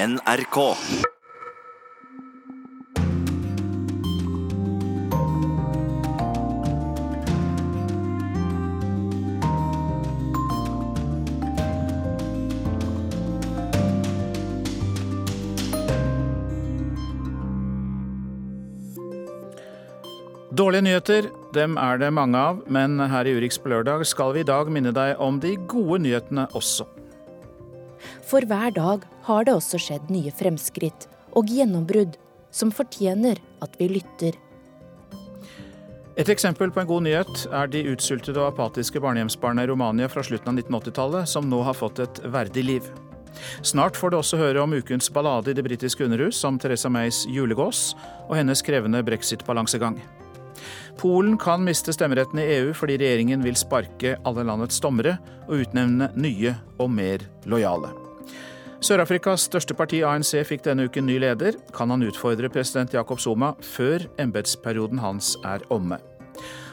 NRK. Dårlige nyheter, dem er det mange av, men her i Urix på lørdag skal vi i dag minne deg om de gode nyhetene også. For hver dag har det også skjedd nye fremskritt og gjennombrudd som fortjener at vi lytter. Et eksempel på en god nyhet er de utsultede og apatiske barnehjemsbarna i Romania fra slutten av 1980-tallet, som nå har fått et verdig liv. Snart får du også høre om ukens ballade i det britiske underhus, som Teresa Mays julegås og hennes krevende brexit-balansegang. Polen kan miste stemmeretten i EU fordi regjeringen vil sparke alle landets dommere og utnevne nye og mer lojale. Sør-Afrikas største parti, ANC, fikk denne uken ny leder. Kan han utfordre president Jakob Zuma før embetsperioden hans er omme?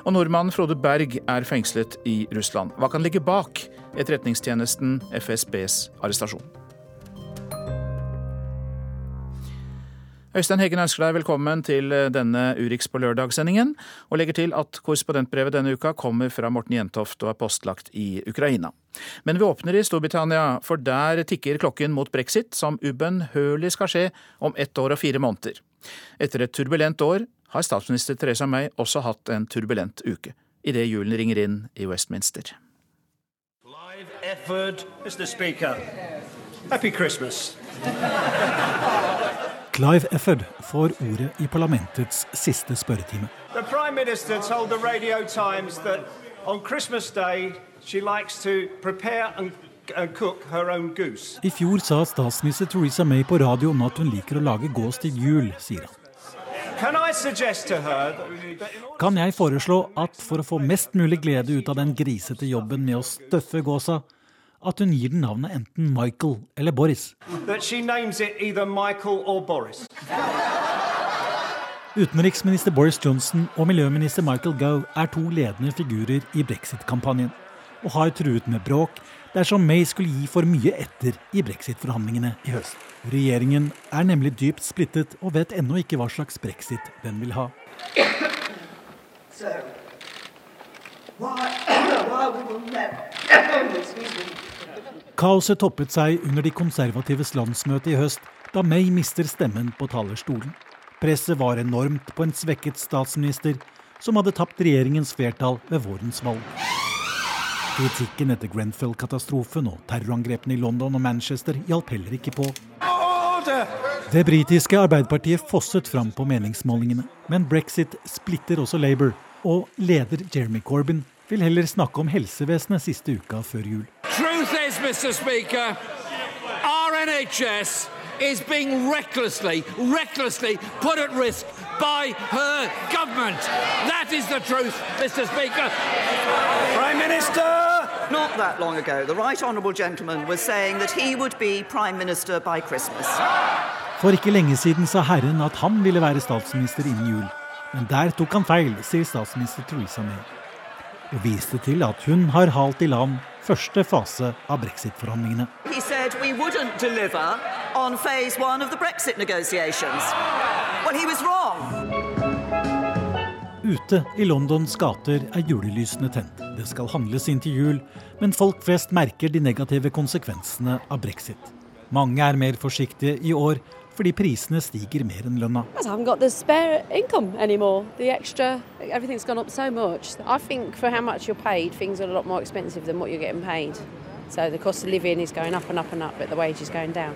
Og nordmannen Frode Berg er fengslet i Russland. Hva kan ligge bak etterretningstjenesten FSBs arrestasjon? Øystein Heggen ønsker deg velkommen til eh, denne Urix på lørdag-sendingen, og legger til at korrespondentbrevet denne uka kommer fra Morten Jentoft og er postlagt i Ukraina. Men vi åpner i Storbritannia, for der tikker klokken mot brexit, som ubønnhørlig skal skje om ett år og fire måneder. Etter et turbulent år har statsminister Theresa May også hatt en turbulent uke, idet julen ringer inn i Westminster. Live effort, Mr. Speaker. Happy Christmas. Clive Efford får ordet i parlamentets siste spørretime. The Prime Minister told the Radio Times that on Christmas Day she likes to prepare and, and cook her own goose. I fjor sa statsminister Theresa May på radioen at hun liker å lage gås til jul, sier han. Kan jeg foreslå at for å få mest mulig glede ut av den grisete jobben med å støffe gåsa, at hun gir den navnet enten Michael eller Boris? Utenriksminister Boris Johnson og miljøminister Michael Gove er to ledende figurer i brexit-kampanjen, og har truet med bråk dersom May skulle gi for mye etter i brexit-forhandlingene i høst. Regjeringen er nemlig dypt splittet og vet ennå ikke hva slags brexit den vil ha. So, Kaoset toppet seg under de konservatives landsmøte i høst, da May mister stemmen på talerstolen. Presset var enormt på en svekket statsminister som hadde tapt regjeringens flertall ved vårens valg. Kritikken etter Grenfell-katastrofen og terrorangrepene i London og Manchester hjalp heller ikke på. Det britiske Arbeiderpartiet fosset fram på meningsmålingene, men brexit splitter også Labour, og leder Jeremy Corbyn vil heller snakke om helsevesenet siste uka før jul. Truth is, Mr. Speaker, our NHS is being recklessly, recklessly put at risk by her government. That is the truth, Mr. Speaker. Prime Minister! not that long ago, the Right Honourable Gentleman was saying that he would be Prime Minister by Christmas. For ikke lenge siden sa Herren at han ville være statsminister innen jul. Men der tok han feil, sier statsminister Theresa May. Og viste til at hun har halt i land første fase av brexit-forhandlingene. Brexit. Ute i Londons gater er julelysene tent. Det skal handles inn til jul, men folk flest merker de negative konsekvensene av brexit. Mange er mer forsiktige i år fordi prisene stiger mer enn lønna. I haven't got the spare income anymore. The extra, everything's gone up so much. I think for how much you're paid, things are a lot more expensive than what you're getting paid. So the cost of living is going up and up and up, but the wage is going down.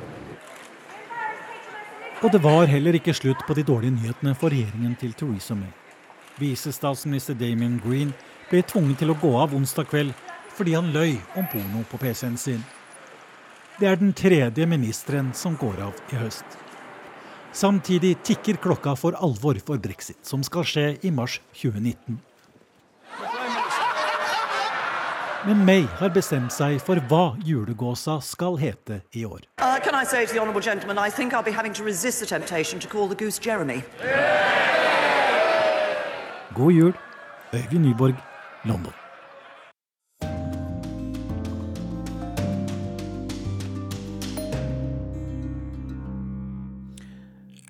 Og det var heller ikke slutt på de dårlige nyhetene for regjeringen til Theresa May. Visestatsminister Damien Green ble tvunget til å gå av onsdag kveld fordi han løy om porno på PC-en sin. Det er den tredje ministeren som går av i høst. Samtidig tikker klokka for alvor for brexit, som skal skje i mars 2019. Men May har bestemt seg for hva julegåsa skal hete i år. Uh, jul, Øyvind Nyborg, London. the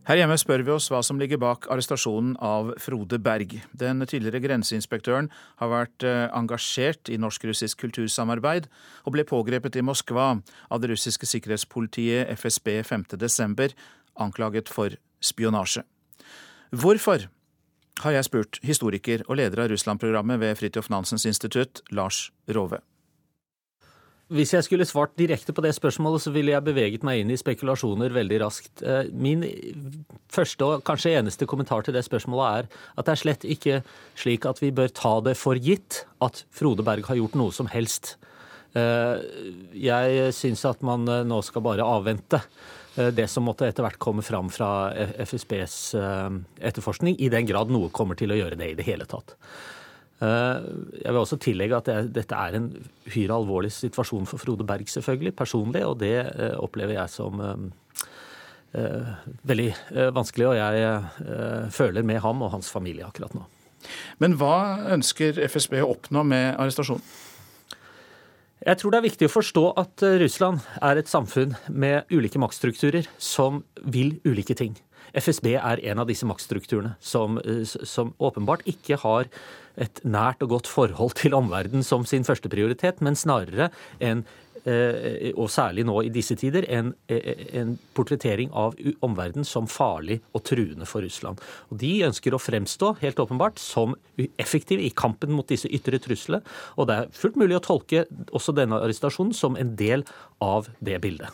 Her hjemme spør vi oss hva som ligger bak arrestasjonen av Frode Berg. Den tidligere grenseinspektøren har vært eh, engasjert i norsk-russisk kultursamarbeid, og ble pågrepet i Moskva av det russiske sikkerhetspolitiet FSB 5.12., anklaget for spionasje. Hvorfor, har jeg spurt historiker og leder av Russland-programmet ved Fridtjof Nansens institutt, Lars Rove. Hvis jeg skulle svart direkte på det spørsmålet, så ville jeg beveget meg inn i spekulasjoner veldig raskt. Eh, min første og kanskje eneste kommentar til det spørsmålet er at det er slett ikke slik at vi bør ta det for gitt at Frode Berg har gjort noe som helst. Eh, jeg syns at man eh, nå skal bare avvente det som måtte etter hvert komme fram fra FSBs etterforskning, i den grad noe kommer til å gjøre det i det hele tatt. Eh, jeg vil også tillegge at dette er en uhyre alvorlig situasjon for Frode Berg, selvfølgelig, personlig, og det eh, opplever jeg som eh, veldig vanskelig, og jeg føler med ham og hans familie akkurat nå. Men hva ønsker FSB å oppnå med arrestasjonen? Jeg tror det er viktig å forstå at Russland er et samfunn med ulike maktstrukturer som vil ulike ting. FSB er en av disse maktstrukturene som, som åpenbart ikke har et nært og godt forhold til omverdenen som sin første prioritet, men snarere en eh, og særlig nå i disse tider, en, eh, en portrettering av omverdenen som farlig og truende for Russland. Og De ønsker å fremstå helt åpenbart som effektive i kampen mot disse ytre truslene. Og det er fullt mulig å tolke også denne arrestasjonen som en del av det bildet.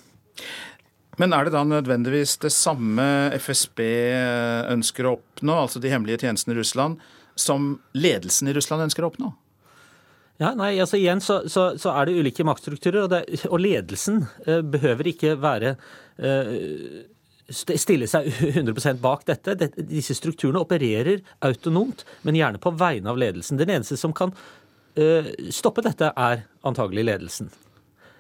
Men er det da nødvendigvis det samme FSB ønsker å oppnå, altså de hemmelige tjenestene i Russland, som ledelsen i Russland ønsker å oppnå? Ja, nei, altså Igjen så, så, så er det ulike maktstrukturer, og, det, og ledelsen eh, behøver ikke være eh, stille seg 100% bak dette. Disse strukturene opererer autonomt, men gjerne på vegne av ledelsen. Den eneste som kan eh, stoppe dette, er antagelig ledelsen.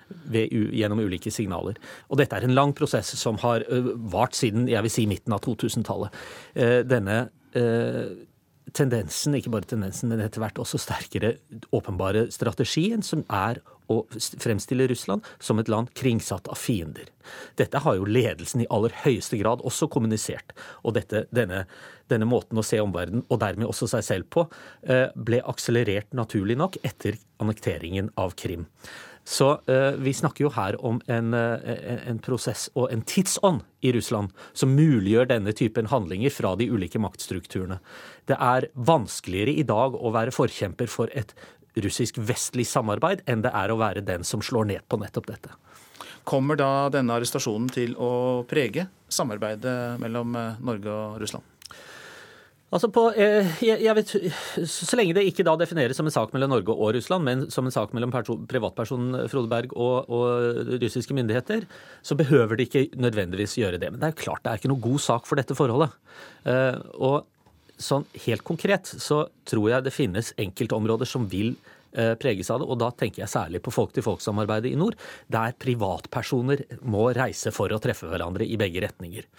Ved, gjennom ulike signaler. Og dette er en lang prosess som har vart siden jeg vil si midten av 2000-tallet. Denne tendensen, ikke bare tendensen, men etter hvert også sterkere åpenbare strategien, som er å fremstille Russland som et land kringsatt av fiender. Dette har jo ledelsen i aller høyeste grad også kommunisert. Og dette, denne, denne, måten å se omverdenen, og dermed også seg selv på, eh, ble akselerert naturlig nok etter annekteringen av Krim. Så uh, vi snakker jo her om en, uh, en, prosess og en tidsånd i Russland som muliggjør denne typen handlinger fra de ulike maktstrukturene. Det er vanskeligere i dag å være forkjemper for et russisk-vestlig samarbeid enn det er å være den som slår ned på nettopp dette. Kommer da denne arrestasjonen til å prege samarbeidet mellom eh, Norge og Russland? Altså på, eh, vet, Så lenge det ikke da defineres som en sak mellom Norge og Russland, men som en sak mellom privatpersonen Frode Berg og, og, russiske myndigheter, så behøver de ikke nødvendigvis gjøre det. Men det er jo klart det er ikke noe god sak for dette forholdet. Eh, og sånn helt konkret så tror jeg det finnes enkeltområder som vil eh, preges av det, og da tenker jeg særlig på folk-til-folk-samarbeidet i nord, der privatpersoner må reise for å treffe hverandre i begge retninger.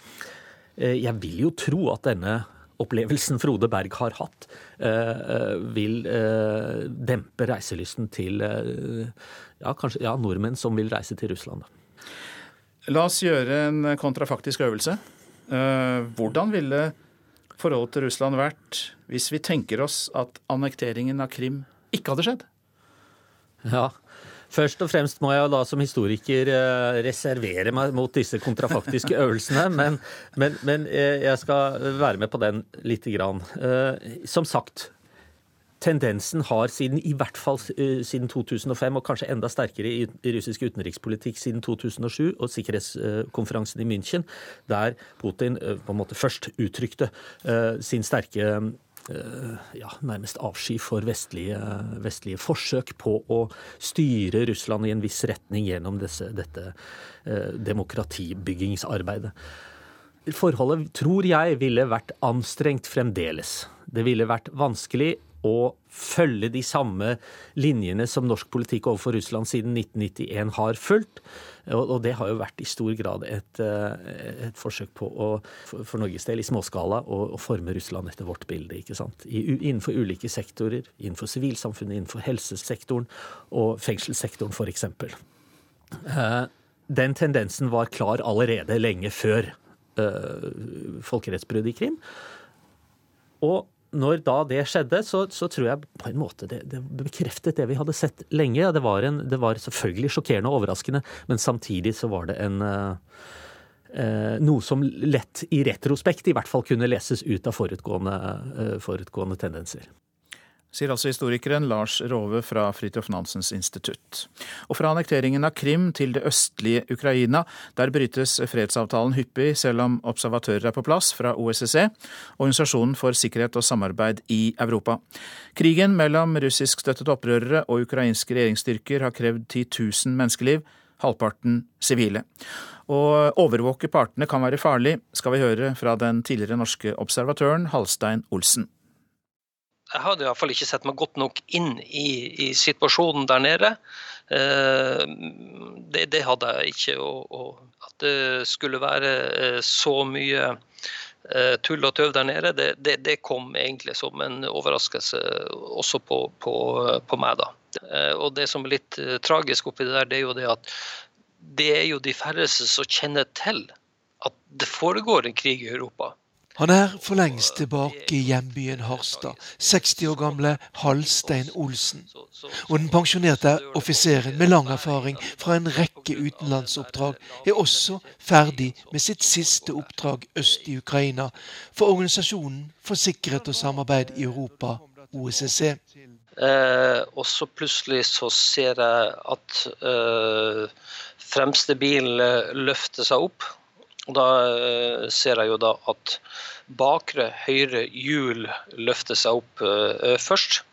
Jeg vil jo tro at denne opplevelsen Frode Berg har hatt, eh, eh, vil eh, dempe reiselysten til ja, kanskje, ja, nordmenn som vil reise til Russland. La oss gjøre en kontrafaktisk øvelse. Hvordan ville forholdet til Russland vært hvis vi tenker oss at annekteringen av Krim ikke hadde skjedd? Ja, Først og fremst må jeg da som historiker eh, reservere meg mot disse kontrafaktiske øvelsene, men, men, men eh, jeg skal være med på den lite grann. Eh, som sagt, tendensen har siden i hvert fall siden 2005, og kanskje enda sterkere i, russisk utenrikspolitikk siden 2007 og sikkerhetskonferansen i München, der Putin på en måte først uttrykte sin sterke ja, nærmest avsky for vestlige, vestlige, forsøk på å styre Russland i en viss retning gjennom disse, dette eh, demokratibyggingsarbeidet. Forholdet tror jeg ville vært anstrengt fremdeles. Det ville vært vanskelig å følge de samme linjene som norsk politikk overfor Russland siden 1991 har fulgt. Og det har jo vært i stor grad et, eh, et forsøk på å, for Norges del, i småskala, å, å forme Russland etter vårt bilde. ikke sant? I, innenfor ulike sektorer. Innenfor sivilsamfunnet, innenfor helsesektoren og fengselssektoren f.eks. Eh, den tendensen var klar allerede lenge før folkerettsbruddet i Krim. Og når da det skjedde, så, så, tror jeg på en måte det, det, bekreftet det vi hadde sett lenge. Det var, en, det var, selvfølgelig sjokkerende og overraskende, men samtidig så var det en eh, noe som lett i retrospekt i hvert fall kunne leses ut av forutgående, eh, forutgående tendenser sier altså historikeren Lars Rove fra Fridtjof Nansens institutt. Og fra annekteringen av Krim til det østlige Ukraina, der brytes fredsavtalen hyppig, selv om observatører er på plass fra OSSE, Organisasjonen for sikkerhet og samarbeid i Europa. Krigen mellom russiskstøttede opprørere og ukrainske regjeringsstyrker har krevd 10 000 menneskeliv, halvparten sivile. Å overvåke partene kan være farlig, skal vi høre fra den tidligere norske observatøren Halstein Olsen jeg hadde iallfall ikke sett meg godt nok inn i, i situasjonen der nede. Eh, det, det, hadde jeg ikke. Og, og at det skulle være eh, så mye eh, tull og tøv der nede, det, det, det, kom egentlig som en overraskelse også på, på, på meg. da. Og det som er litt tragisk oppi det der, det er jo det at det er jo de færreste som kjenner til at det foregår en krig i Europa. Han er for lengst tilbake i hjembyen Harstad, 60 år gamle Halstein Olsen. Og den pensjonerte offiseren med lang erfaring fra en rekke utenlandsoppdrag er også ferdig med sitt siste oppdrag øst i Ukraina for Organisasjonen for sikkerhet og samarbeid i Europa, OSSE. Eh, og så plutselig så ser jeg at eh, fremste bilen løfter seg opp og Da eh, ser jeg jo da at bakre høyre hjul løfter seg opp uh, først.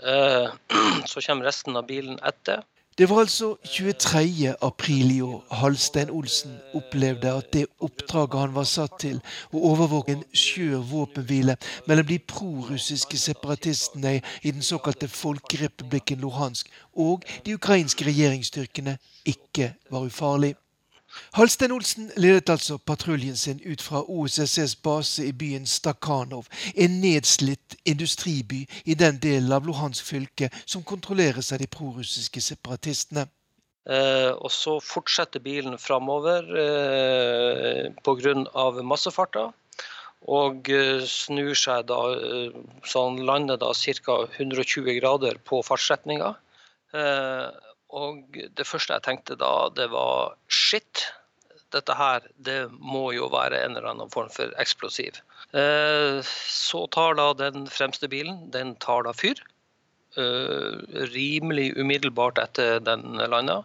Uh, så kommer resten av bilen etter. Det var altså 23. april i år Halstein Olsen opplevde at det oppdraget han var satt til, å overvåke en skjør våpenhvile mellom de prorussiske separatistene i den såkalte folkerepublikken Luhansk og de ukrainske regjeringsstyrkene, ikke var ufarlig. Halstein Olsen ledet altså patruljen sin ut fra OSSEs base i byen Stakhanov, en nedslitt industriby i den delen av Luhansk fylke som kontrolleres av de prorussiske separatistene. Eh, og så fortsetter bilen framover eh, pga. massefarta. Og eh, snur seg da eh, så han lander da ca. 120 grader på fartsretninga. Eh, og det første jeg tenkte da, det var shit. Dette her, det må jo være en eller annen form for eksplosiv. Eh, så tar da den fremste bilen, den tar da fyr. Eh, rimelig umiddelbart etter den landa.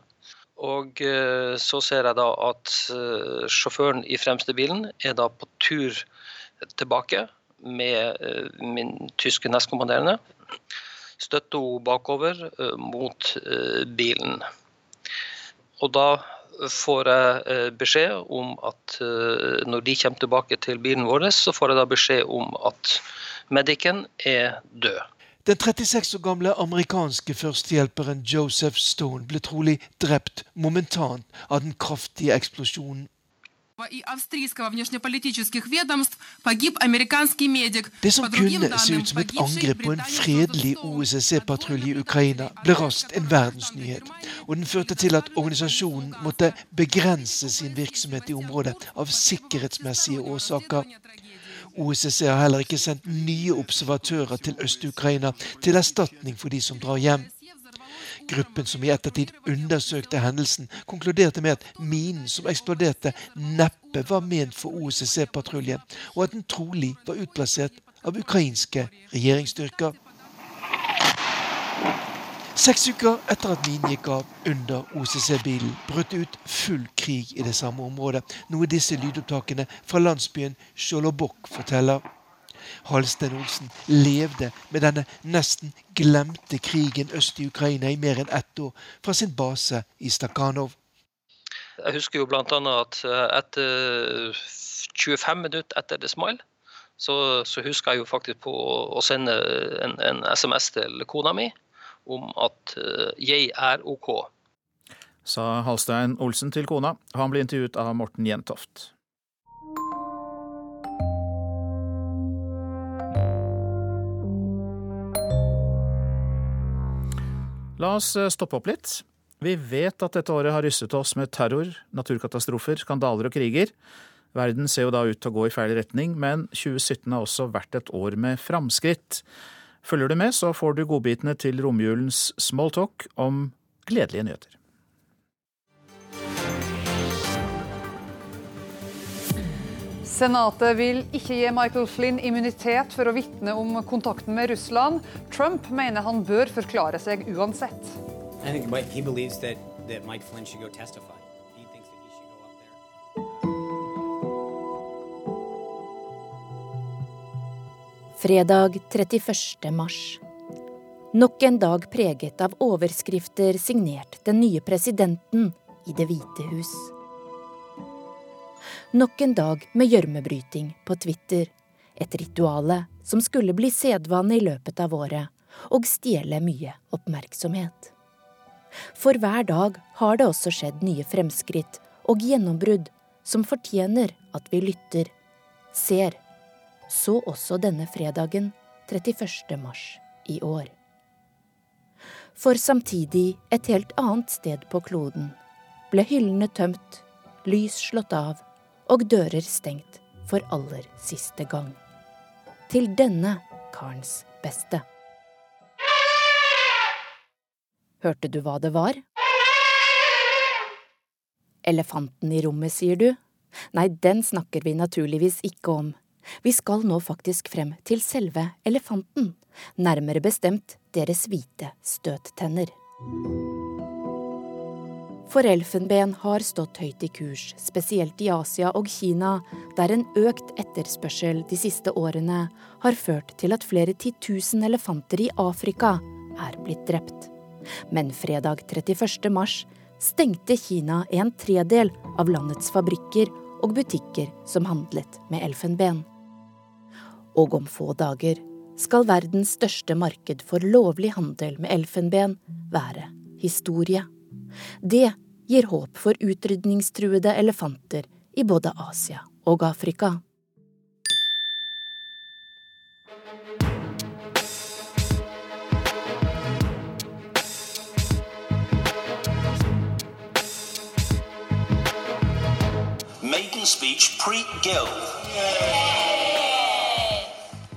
Og eh, så ser jeg da at sjåføren i fremste bilen er da på tur tilbake med min tyske nestkommanderende støtte henne bakover eh, mot eh, bilen. Og da får jeg eh, beskjed om at når de kommer tilbake til bilen vår, så får jeg da beskjed om at medicen er død. Den 36 år gamle amerikanske førstehjelperen Joseph Stone ble trolig drept momentant av den kraftige eksplosjonen. Det som kunne se ut som et angrep på en fredelig OSSE-patrulje i Ukraina, ble raskt en verdensnyhet. Og den førte til at organisasjonen måtte begrense sin virksomhet i området av sikkerhetsmessige årsaker. OSSE har heller ikke sendt nye observatører til Øst-Ukraina til erstatning for de som drar hjem. Gruppen som i ettertid undersøkte hendelsen, konkluderte med at minen som eksploderte, neppe var ment for OSSE-patruljen, og at den trolig var utplassert av ukrainske regjeringsstyrker. Seks uker etter at minen gikk av under OCC-bilen, brøt det ut full krig i det samme området, noe disse lydopptakene fra landsbyen Sjolobok forteller. Halstein Olsen levde med denne nesten glemte krigen øst i Ukraina i mer enn ett år, fra sin base i Stakhanov. Jeg husker jo bl.a. at eh, etter 25 minutter etter det smalt, så, så, husker jeg jo faktisk på å sende en, en SMS til kona mi om at uh, jeg er OK. Sa Halstein Olsen til kona. Han ble intervjuet av Morten Jentoft. La oss eh, stoppe opp litt. Vi vet at dette året har rystet oss med terror, naturkatastrofer, skandaler og kriger. Verden ser jo da ut til å gå i feil retning, men 2017 har også vært et år med framskritt. Følger du med, så får du godbitene til romjulens smalltalk om gledelige nyheter. Senatet vil ikke gi Michael Flynn immunitet for å vitne om kontakten med Russland. Trump mener han bør forklare seg uansett. Fredag 31. mars. Nok en dag preget av overskrifter signert den nye presidenten i Det hvite hus. Nok en dag med gjørmebryting på Twitter. Et rituale som skulle bli sedvane i løpet av året, og stjele mye oppmerksomhet. For hver dag har det også skjedd nye fremskritt og gjennombrudd som fortjener at vi lytter, ser. Så også denne fredagen 31. mars i år. For samtidig, et helt annet sted på kloden, ble hyllene tømt, lys slått av og dører stengt for aller siste gang. Til denne karens beste. Hørte du hva det var? Elefanten i rommet, sier du? Nei, den snakker vi naturligvis ikke om. Vi skal nå faktisk frem til selve elefanten, nærmere bestemt deres hvite støttenner. For elfenben har stått høyt i kurs, spesielt i Asia og Kina, der en økt etterspørsel de siste årene har ført til at flere titusen elefanter i Afrika er blitt drept. Men fredag 31. mars stengte Kina en tredel av landets fabrikker og butikker som handlet med elfenben. Og om få dager skal verdens største marked for lovlig handel med elfenben være historie. Det gir håp for utrydningstruede elefanter i både Asia og Afrika.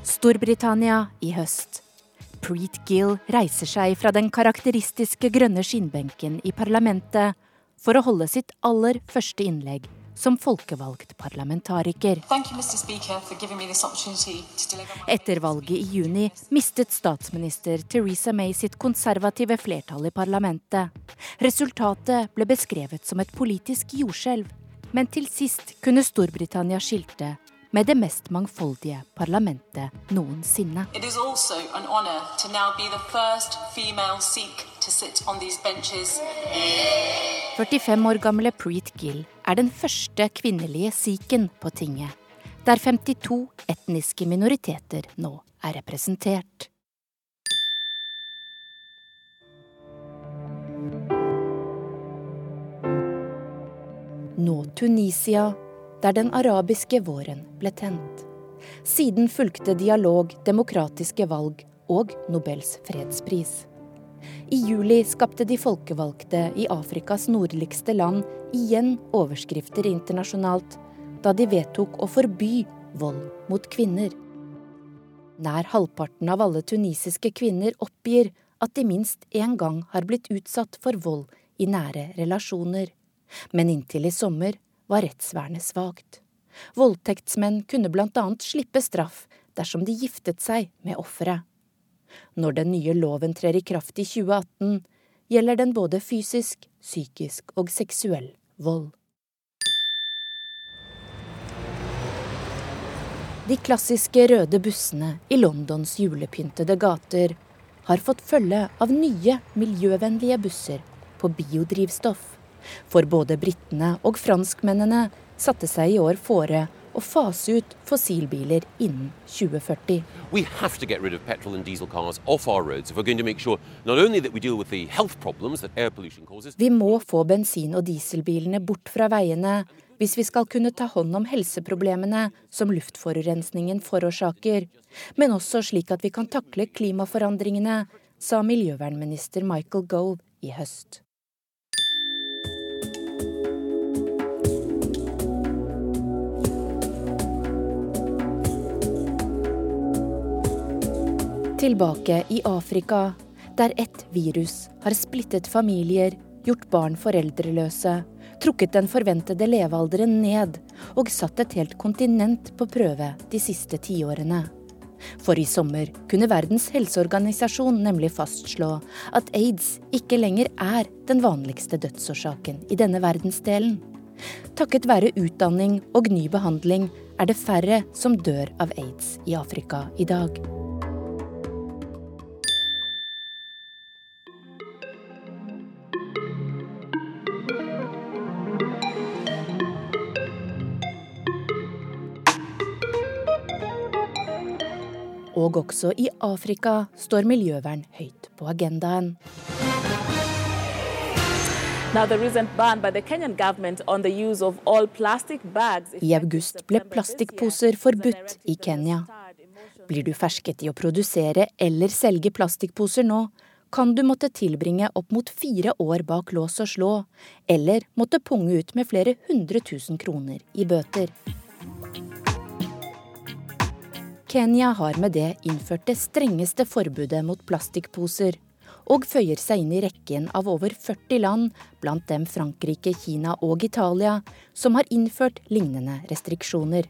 Storbritannia i høst. Preet Gill reiser seg fra den karakteristiske grønne skinnbenken i parlamentet for å holde sitt aller første innlegg som folkevalgt parlamentariker. Etter valget i juni mistet statsminister Theresa May sitt konservative flertall i parlamentet. Resultatet ble beskrevet som et politisk jordskjelv, men til sist kunne Storbritannia skilte med det mest mangfoldige parlamentet noensinne. To sit on these benches. 45 år gamle Preet Gill er den første kvinnelige sikhen på tinget, der 52 etniske minoriteter nå er representert. Nå Tunisia der den arabiske våren ble tent. Siden fulgte dialog, demokratiske valg og Nobels fredspris. I juli skapte de folkevalgte i Afrikas nordligste land igjen overskrifter internasjonalt da de vedtok å forby vold mot kvinner. Nær halvparten av alle tunisiske kvinner oppgir at de minst én gang har blitt utsatt for vold i nære relasjoner, men inntil i sommer var rettsvernet svakt. Voldtektsmenn kunne blant annet slippe straff dersom de giftet seg med offeret. Når den nye loven trer i kraft i 2018, gjelder den både fysisk, psykisk og seksuell vold. De klassiske røde bussene i Londons julepyntede gater har fått følge av nye miljøvennlige busser på biodrivstoff. For både britene og franskmennene satte seg i år fore å fase ut fossilbiler innen 2040. We have to get rid of petrol and diesel cars off our roads if we're going to make sure not only that we deal with the health problems that air pollution causes. Vi må få bensin- og dieselbilene bort fra veiene hvis vi skal kunne ta hånd om helseproblemene som luftforurensningen forårsaker, men også slik at vi kan takle klimaforandringene, sa miljøvernminister Michael Gove i høst. Tilbake i Afrika, der ett virus har splittet familier, gjort barn foreldreløse, trukket den forventede levealderen ned og satt et helt kontinent på prøve de siste tiårene. For i sommer kunne Verdens helseorganisasjon nemlig fastslå at aids ikke lenger er den vanligste dødsårsaken i denne verdensdelen. Takket være utdanning og ny behandling er det færre som dør av aids i Afrika i dag. Og også i Afrika står miljøvern høyt på agendaen. I august ble plastikkposer forbudt i Kenya. Blir du fersket i å produsere eller selge plastikkposer nå, kan du måtte tilbringe opp mot fire år bak lås og slå, eller måtte punge ut med flere hundre tusen kroner i bøter. Kenya har med det innført det strengeste forbudet mot plastikkposer, og føyer seg inn i rekken av over 40 land, blant dem Frankrike, Kina og Italia, som har innført lignende restriksjoner.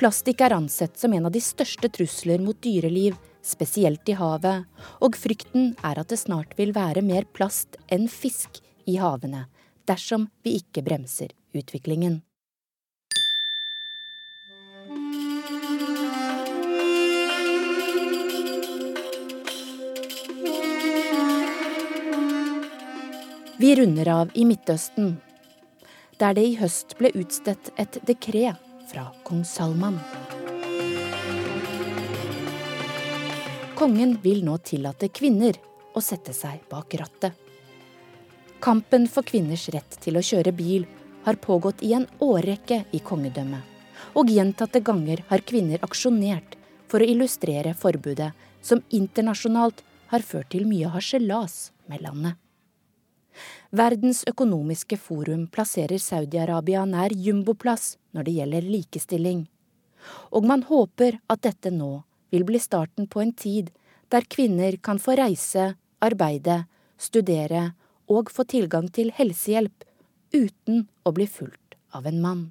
Plastikk er ansett som en av de største trusler mot dyreliv, spesielt i havet, og frykten er at det snart vil være mer plast enn fisk i havene, dersom vi ikke bremser utviklingen. Vi runder av i Midtøsten, der det i høst ble utstedt et dekret fra kong Salman. Kongen vil nå tillate kvinner å sette seg bak rattet. Kampen for kvinners rett til å kjøre bil har pågått i en årrekke i kongedømmet, og gjentatte ganger har kvinner aksjonert for å illustrere forbudet, som internasjonalt har ført til mye harselas med landet. Verdens økonomiske forum plasserer Saudi-Arabia nær jumboplass når det gjelder likestilling. Og man håper at dette nå vil bli starten på en tid der kvinner kan få reise, arbeide, studere og få tilgang til helsehjelp uten å bli fulgt av en mann.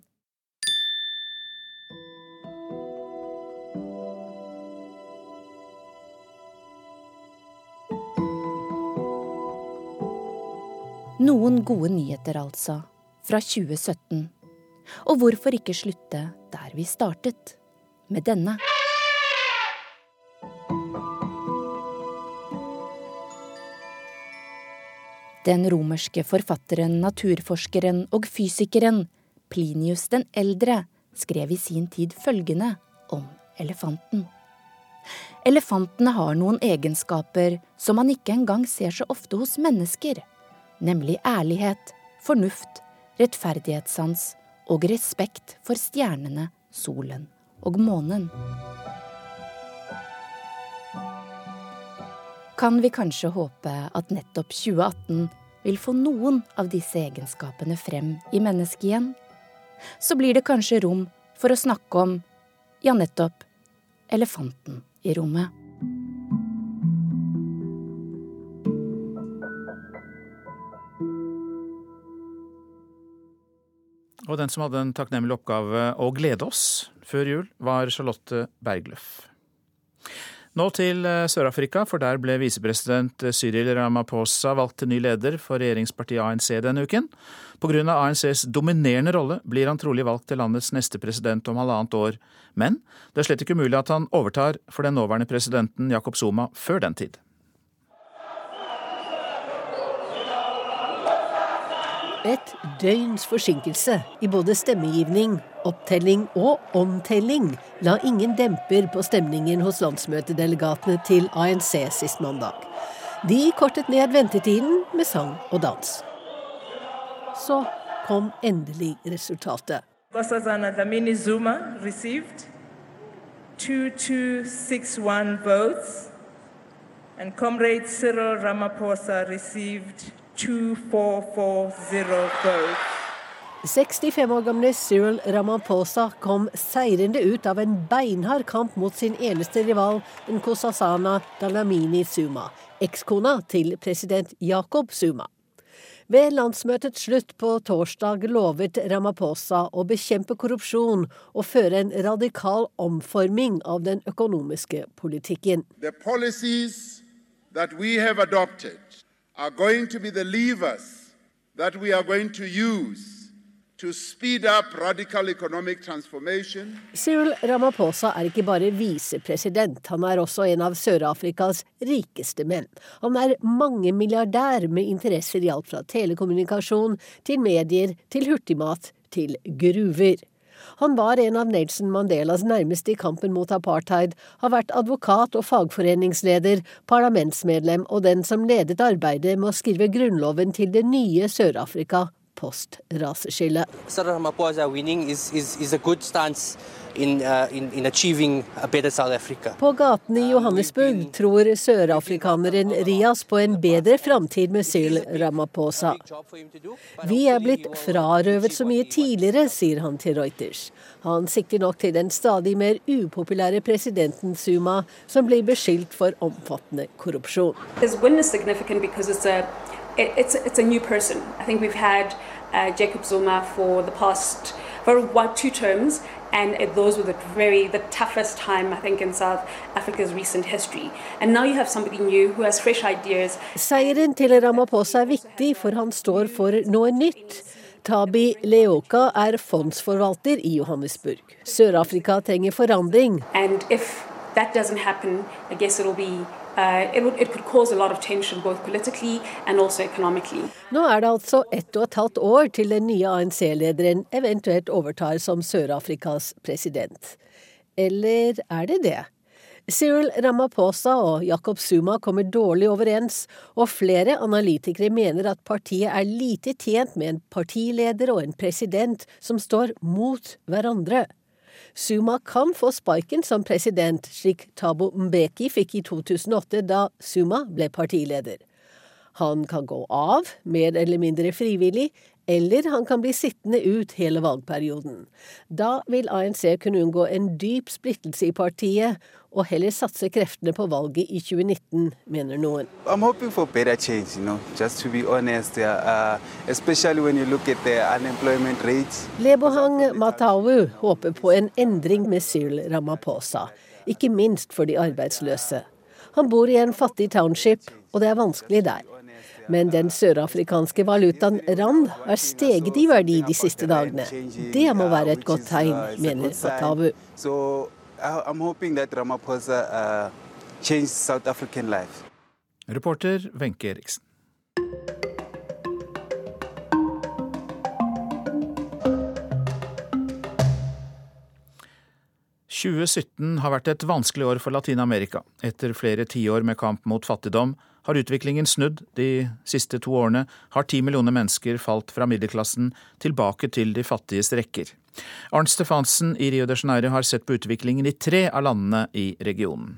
Noen gode nyheter, altså, fra 2017. Og hvorfor ikke slutte der vi startet, med denne? Den romerske forfatteren, naturforskeren og fysikeren Plinius den eldre skrev i sin tid følgende om elefanten. Elefantene har noen egenskaper som man ikke engang ser så ofte hos mennesker nemlig ærlighet, fornuft, rettferdighetssans og respekt for stjernene, solen og månen. Kan vi kanskje håpe at nettopp 2018 vil få noen av disse egenskapene frem i mennesket igjen? Så blir det kanskje rom for å snakke om, ja, nettopp, elefanten i rommet. Og den som hadde en takknemlig oppgave å glede oss før jul, var Charlotte Bergløff. Nå til eh, Sør-Afrika, for der ble visepresident Cyril Ramaphosa valgt til ny leder for regjeringspartiet ANC denne uken. Pga. ANCs dominerende rolle blir han trolig valgt til landets neste president om halvannet år. Men det er slett ikke umulig at han overtar for den nåværende presidenten Jacob Zuma før den tid. Et døgns forsinkelse i både stemmegivning, opptelling og omtelling la ingen demper på stemningen hos landsmøtedelegatene til ANC sist mandag. De kortet ned ventetiden med sang og dans. Så kom endelig resultatet. Nkosazana Dlamini Zuma received 2261 votes, and Comrade Cyril Ramaphosa received 2440 votes. 65 år gamle Cyril Ramaphosa kom seirende ut av en beinhard kamp mot sin eneste rival, Nkosasana Dalamini Suma, ekskona til president Jacob Suma. Ved landsmøtets slutt på torsdag lovet Ramaphosa å bekjempe korrupsjon og føre en radikal omforming av den økonomiske politikken. The policies that we have adopted are going to be the levers that we are going to use Cyril Ramaphosa er ikke bare visepresident, han er også en av Sør-Afrikas rikeste menn. Han er mangemilliardær med interesser i alt fra telekommunikasjon til medier til hurtigmat til gruver. Han var en av Nelson Mandelas nærmeste i kampen mot apartheid, har vært advokat og fagforeningsleder, parlamentsmedlem og den som ledet arbeidet med å skrive grunnloven til det nye Sør-Afrika post-raseskillet. På gatene i Johannesburg tror sørafrikaneren Rias på en bedre framtid med Syl Ramaphosa. Vi er blitt frarøvet så mye tidligere, sier han til Reuters. Han sikter nok til den stadig mer upopulære presidenten Suma, som blir beskyldt for omfattende korrupsjon. It, it's, it's a new person. I think we've had uh, Jacob Zuma for the past for one, two terms, and it, those were the very the toughest time I think in South Africa's recent history. And now you have somebody new who has fresh ideas. Seieren til Ramaphosa er viktig, for han står for noe nytt. Tabi Leoka er fondsforvalter i Johannesburg. Sør-Afrika trenger forandring. And if that doesn't happen, I guess it'll be Uh, it, would, it. Nå er det altså ett og et halvt år til den nye ANC-lederen eventuelt overtar som Sør-Afrikas president. Eller er det det? Cyril Ramaphosa og Jacob Zuma kommer dårlig overens, og flere analytikere mener at partiet er lite tjent med en partileder og en president som står mot hverandre. Suma kan få sparken som president, slik Tabo Mbeki fikk i 2008 da Suma ble partileder. Han kan gå av, mer eller mindre frivillig, eller han kan bli sittende ut hele valgperioden. Da vil ANC kunne unngå en dyp splittelse i partiet, og heller satse kreftene på valget i 2019, mener noen. Change, you know, honest, uh, Lebohang Matawu håper på en endring med Syl Ramaphosa, ikke minst for de arbeidsløse. Han bor i en fattig township, og det er vanskelig der. Men den sørafrikanske valutaen rand er steget i verdi de siste dagene. Det må være et godt tegn, mener Fatavu. Reporter Wenche Eriksen. «2017 har vært et vanskelig år for Latin-Amerika. Etter flere tiår med kamp mot fattigdom har utviklingen snudd. De siste to årene har ti millioner mennesker falt fra middelklassen tilbake til de fattiges rekker. Arnt Stefansen i Rio de Janeiro har sett på utviklingen i tre av landene i regionen.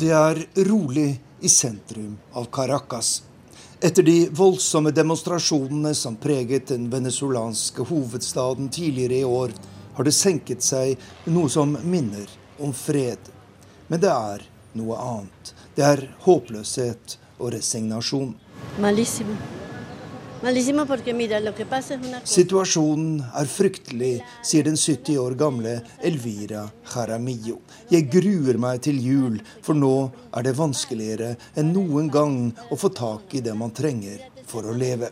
Det er rolig i sentrum av Caracas. Etter de voldsomme demonstrasjonene som preget den venezuelanske hovedstaden tidligere i år, har det senket seg noe som minner om fred. Men det er noe annet. Det er håpløshet og resignasjon. Situasjonen er fryktelig, sier den 70 år gamle Elvira Jaramillo. Jeg gruer meg til jul, for nå er det vanskeligere enn noen gang å få tak i det man trenger for å leve.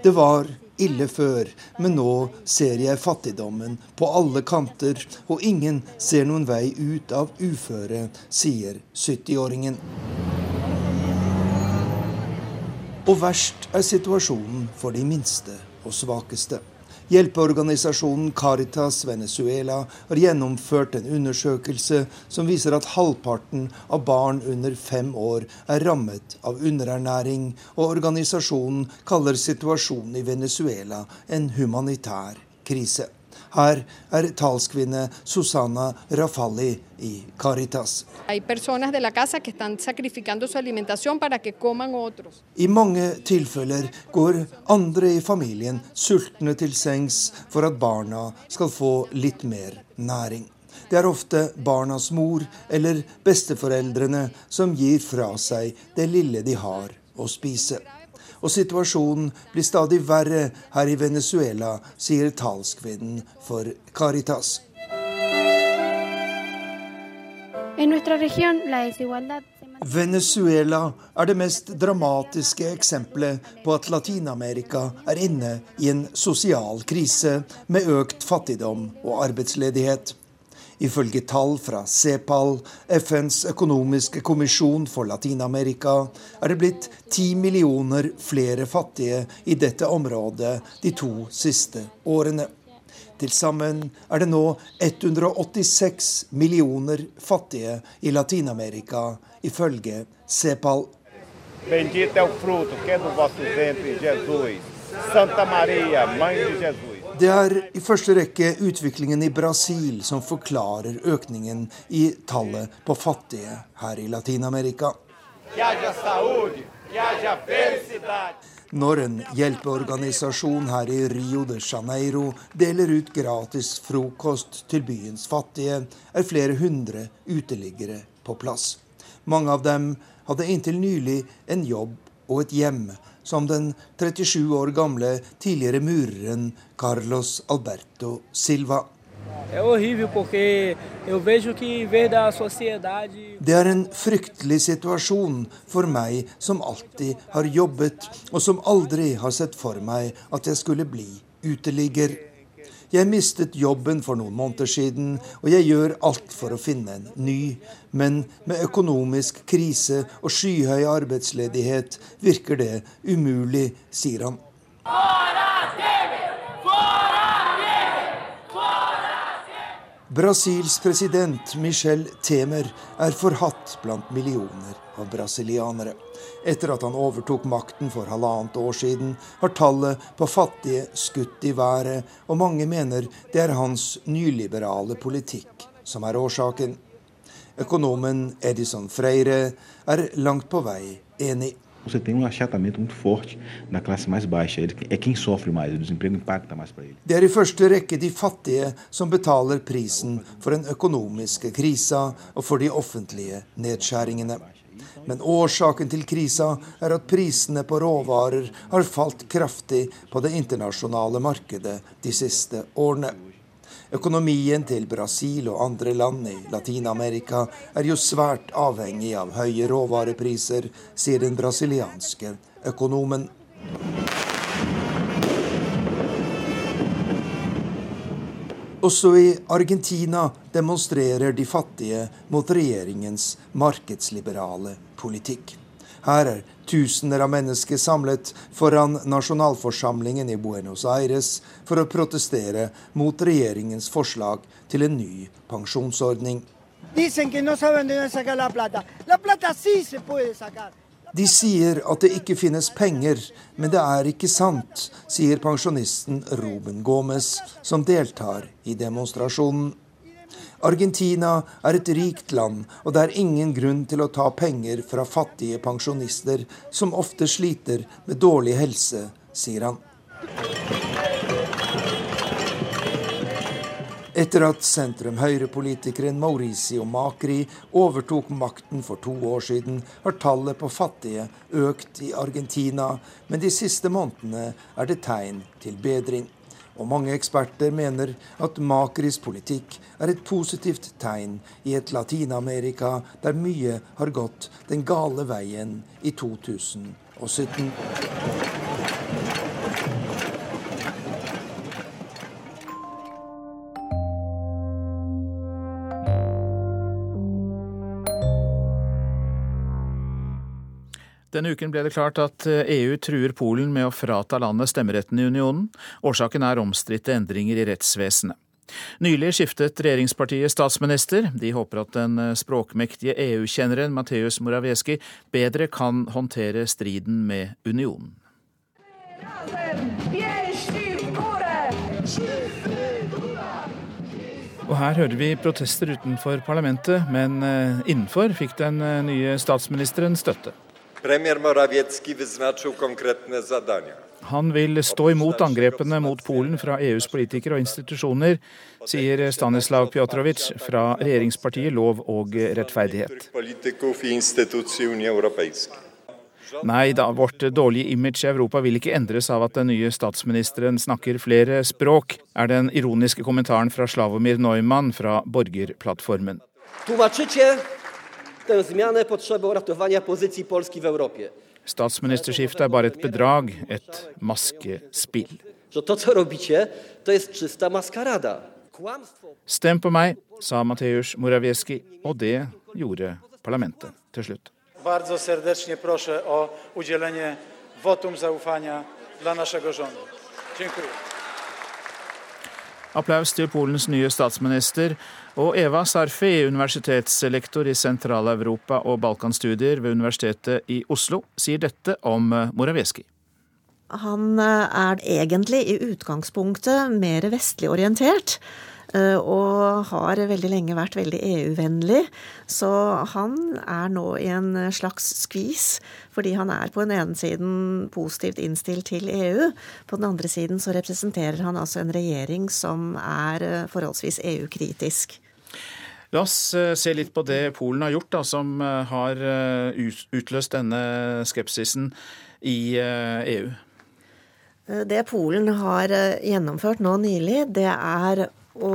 Det var ille før, men nå ser jeg fattigdommen på alle kanter, og ingen ser noen vei ut av uføre, sier 70-åringen. Og verst er situasjonen for de minste og svakeste. Hjelpeorganisasjonen Caritas Venezuela har gjennomført en undersøkelse som viser at halvparten av barn under fem år er rammet av underernæring, og organisasjonen kaller situasjonen i Venezuela en humanitær krise. Her er talskvinne Susanna Rafalli i Caritas. I mange tilfeller går andre i familien sultne til sengs for at barna skal få litt mer næring. Det er ofte barnas mor eller besteforeldrene som gir fra seg det lille de har å spise og situasjonen blir stadig verre her i Venezuela, sier talskvinnen for Caritas. Venezuela er det mest dramatiske eksempelet på at Latin-Amerika er inne i en sosial krise med økt fattigdom og arbeidsledighet. Ifølge tall fra CEPAL, FNs økonomiske kommisjon for Latin-Amerika, er det blitt ti millioner flere fattige i dette området de to siste årene. Til sammen er det nå 186 millioner fattige i Latin-Amerika, ifølge CEPAL. Bendito é o fruto que é do vosso ventre, Jesus. Santa Maria, Mãe de Jesus. Det er i første rekke utviklingen i Brasil som forklarer økningen i tallet på fattige her i Latin-Amerika. Når en hjelpeorganisasjon her i Rio de Janeiro deler ut gratis frokost til byens fattige, er flere hundre uteliggere på plass. Mange av dem hadde inntil nylig en jobb og et hjem som den 37 år gamle tidligere mureren Carlos Alberto Silva. Det er en fryktelig situasjon for meg som alltid har jobbet, og som aldri har sett for meg at jeg skulle bli uteligger. Jeg mistet jobben for noen måneder siden, og jeg gjør alt for å finne en ny. Men med økonomisk krise og skyhøy arbeidsledighet virker det umulig, sier han. Brasils president Michel Temer er forhatt blant millioner av brasilianere. Etter at han overtok makten for halvannet år siden, har tallet på fattige skutt i været, og mange mener det er hans nyliberale politikk som er årsaken. Økonomen Edison Freire er langt på vei enig. Você tem um achatamento muito forte na classe mais baixa. Ele é quem sofre mais, o desemprego impacta mais para ele. Det er i første rekke de fattige som betaler prisen for den økonomiske krisa og for de offentlige nedskjæringene. Men årsaken til krisa er at prisene på råvarer har falt kraftig på det internasjonale markedet de siste årene. Økonomien til Brasil og andre land i Latin-Amerika er jo svært avhengig av høye råvarepriser, sier den brasilianske økonomen. Også i Argentina demonstrerer de fattige mot regjeringens markedsliberale politikk. Her er tusener av mennesker samlet foran nasjonalforsamlingen i Buenos Aires for å protestere mot regjeringens forslag til en ny pensjonsordning. Dicen que no saben de dónde sacar la plata. La plata sí se puede sacar. De sier at det ikke finnes penger, men det er ikke sant, sier pensjonisten Ruben Gomez, som deltar i demonstrasjonen. Argentina er et rikt land, og det er ingen grunn til å ta penger fra fattige pensjonister, som ofte sliter med dårlig helse, sier han. Etter at sentrum-høyre-politikeren Mauricio Macri overtok makten for to år siden, har tallet på fattige økt i Argentina, men de siste månedene er det tegn til bedring. Og mange eksperter mener at Macris politikk er et positivt tegn i et Latin-Amerika der mye har gått den gale veien i 2017. Denne uken ble det klart at EU eh, e truer Polen med å frata landet stemmeretten i unionen. Årsaken er omstridte endringer i rettsvesenet. Nylig skiftet regjeringspartiet statsminister. De håper at den eh, språkmektige EU-kjenneren Mateusz Morawiecki bedre kan håndtere striden med unionen. Og her hører vi protester utenfor parlamentet, men eh, innenfor fikk den nye statsministeren støtte. Premier Morawiecki wyznaczył konkretne zadania. Han vil stå imot angrepene mot Polen fra EUs politikere og institusjoner, sier Stanislav Piotrovic fra regjeringspartiet Lov og rettferdighet. Nei da, vårt dårlige image i Europa vil ikke endres av at den nye statsministeren snakker flere språk, er den ironiske kommentaren fra Slavomir Neumann fra Borgerplattformen. Statsministerskiftet er bare et bedrag, et maskespill. Stem på meg, sa Mateusz Morawiecki, og det gjorde parlamentet til slutt. Bardzo serdecznie proszę o udzielenie wotum zaufania dla naszego rządu. Dziękuję. Applaus til Polens nye statsminister. Og Eva Sarfi, universitetslektor i Sentral-Europa og Balkanstudier ved Universitetet i Oslo, sier dette om Morawiecki. Han er egentlig i utgangspunktet mer vestlig orientert. Og har veldig lenge vært veldig EU-vennlig. Så han er nå i en slags skvis, fordi han er på den ene siden positivt innstilt til EU. På den andre siden så representerer han altså en regjering som er forholdsvis EU-kritisk. La oss se litt på det Polen har gjort, da, som har utløst denne skepsisen i EU. Det Polen har gjennomført nå nylig, det er å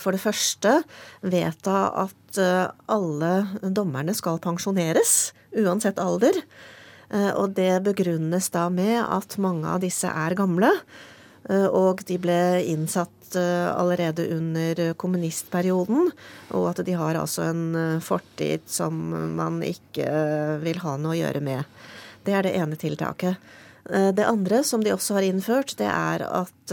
for det første vedta at alle dommerne skal pensjoneres, uansett alder. Og det begrunnes da med at mange av disse er gamle. Og de ble innsatt allerede under kommunistperioden. Og at de har altså en fortid som man ikke vil ha noe å gjøre med. Det er det ene tiltaket. Det andre som de også har innført, det er at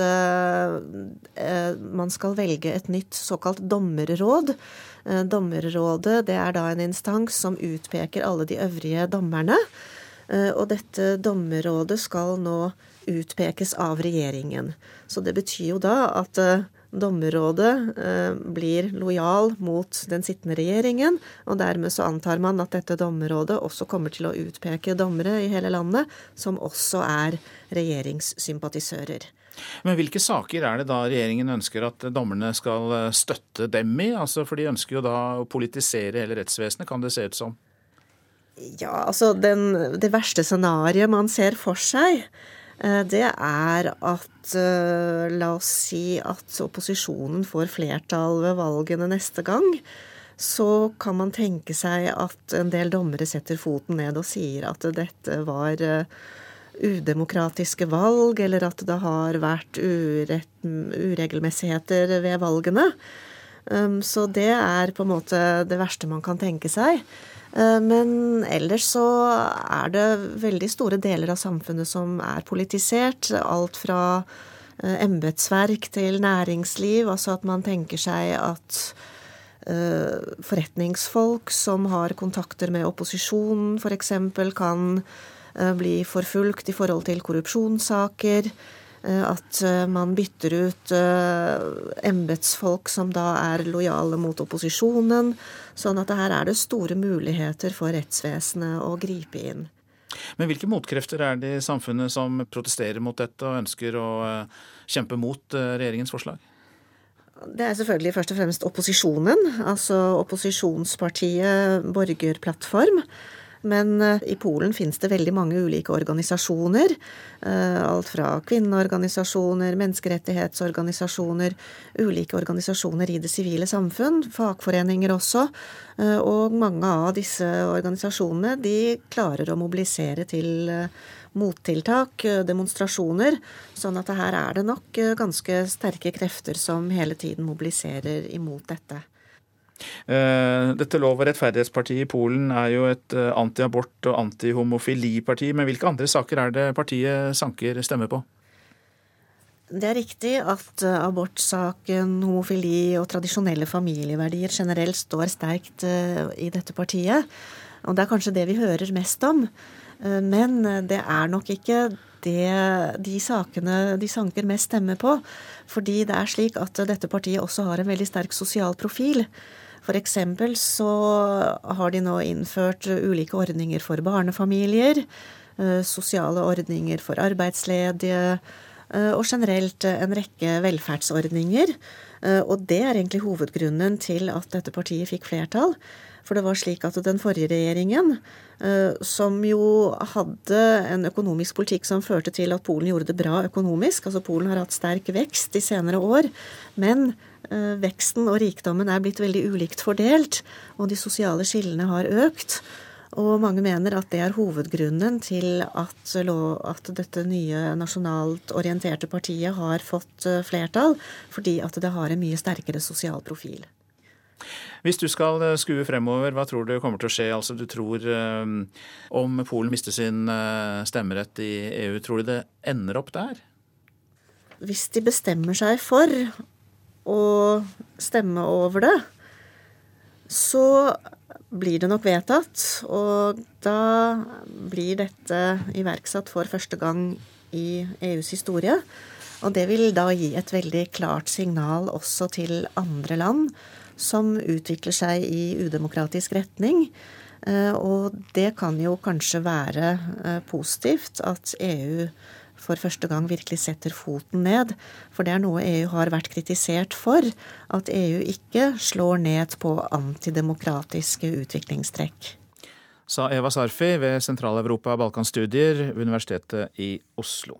man skal velge et nytt såkalt dommerråd. Dommerrådet det er da en instans som utpeker alle de øvrige dommerne. Og dette dommerrådet skal nå utpekes av regjeringen. Så det betyr jo da at dommerrådet blir lojal mot den sittende regjeringen, og dermed så antar man at dette dommerrådet også kommer til å utpeke dommere i hele landet som også er regjeringssympatisører. Men hvilke saker er det da regjeringen ønsker at dommerne skal støtte dem i? Altså, for de ønsker jo da å politisere hele rettsvesenet, kan det se ut som? Ja, altså den, det verste scenarioet man ser for seg, det er at la oss si at opposisjonen får flertall ved valgene neste gang. Så kan man tenke seg at en del dommere setter foten ned og sier at dette var udemokratiske valg, eller at det har vært urett, uregelmessigheter ved valgene. Så det er på en måte det verste man kan tenke seg. Men ellers så er det veldig store deler av samfunnet som er politisert. Alt fra embetsverk til næringsliv. Altså at man tenker seg at forretningsfolk som har kontakter med opposisjonen f.eks. kan bli forfulgt i forhold til korrupsjonssaker. At man bytter ut embetsfolk som da er lojale mot opposisjonen. Sånn at her er det store muligheter for rettsvesenet å gripe inn. Men hvilke motkrefter er det i samfunnet som protesterer mot dette og ønsker å kjempe mot regjeringens forslag? Det er selvfølgelig først og fremst opposisjonen, altså opposisjonspartiet Borgerplattform. Men i Polen finnes det veldig mange ulike organisasjoner. Alt fra kvinneorganisasjoner, menneskerettighetsorganisasjoner, ulike organisasjoner i det sivile samfunn, fagforeninger også. Og mange av disse organisasjonene de klarer å mobilisere til mottiltak, demonstrasjoner. Sånn at her er det nok ganske sterke krefter som hele tiden mobiliserer imot dette. Dette Lov- og rettferdighetspartiet i Polen er jo et antiabort- og antihomofiliparti. Men hvilke andre saker er det partiet sanker stemmer på? Det er riktig at abortsaken, homofili og tradisjonelle familieverdier generelt står sterkt i dette partiet. Og det er kanskje det vi hører mest om. Men det er nok ikke det de sakene de sanker mest stemme på. Fordi det er slik at dette partiet også har en veldig sterk sosial profil. F.eks. så har de nå innført ulike ordninger for barnefamilier. Eh, sosiale ordninger for arbeidsledige. Eh, og generelt en rekke velferdsordninger. Eh, og det er egentlig hovedgrunnen til at dette partiet fikk flertall. For det var slik at den forrige regjeringen, som jo hadde en økonomisk politikk som førte til at Polen gjorde det bra økonomisk, altså Polen har hatt sterk vekst de senere år, men veksten og rikdommen er blitt veldig ulikt fordelt, og de sosiale skillene har økt. Og mange mener at det er hovedgrunnen til at, at, dette nye nasjonalt orienterte partiet har fått eh, flertall, fordi at det har en mye sterkere sosial profil. Hvis du skal eh, skue fremover, hva tror du kommer til å skje? Altså, du tror Om Polen mister sin stemmerett i EU, tror du det ender opp der? Hvis de bestemmer seg for å stemme over det, så blir det nok vedtatt. Og da blir dette iverksatt for første gang i EUs historie. Og det vil da gi et veldig klart signal også til andre land som utvikler seg i udemokratisk retning. Eh, og det kan jo kanskje være eh, positivt at EU for første gang virkelig setter foten ned. For det er noe EU har vært kritisert for, at EU ikke slår ned på antidemokratiske utviklingstrekk. Sa Eva Sarfi ved Sentral-Europa Balkanstudier, Universitetet i Oslo.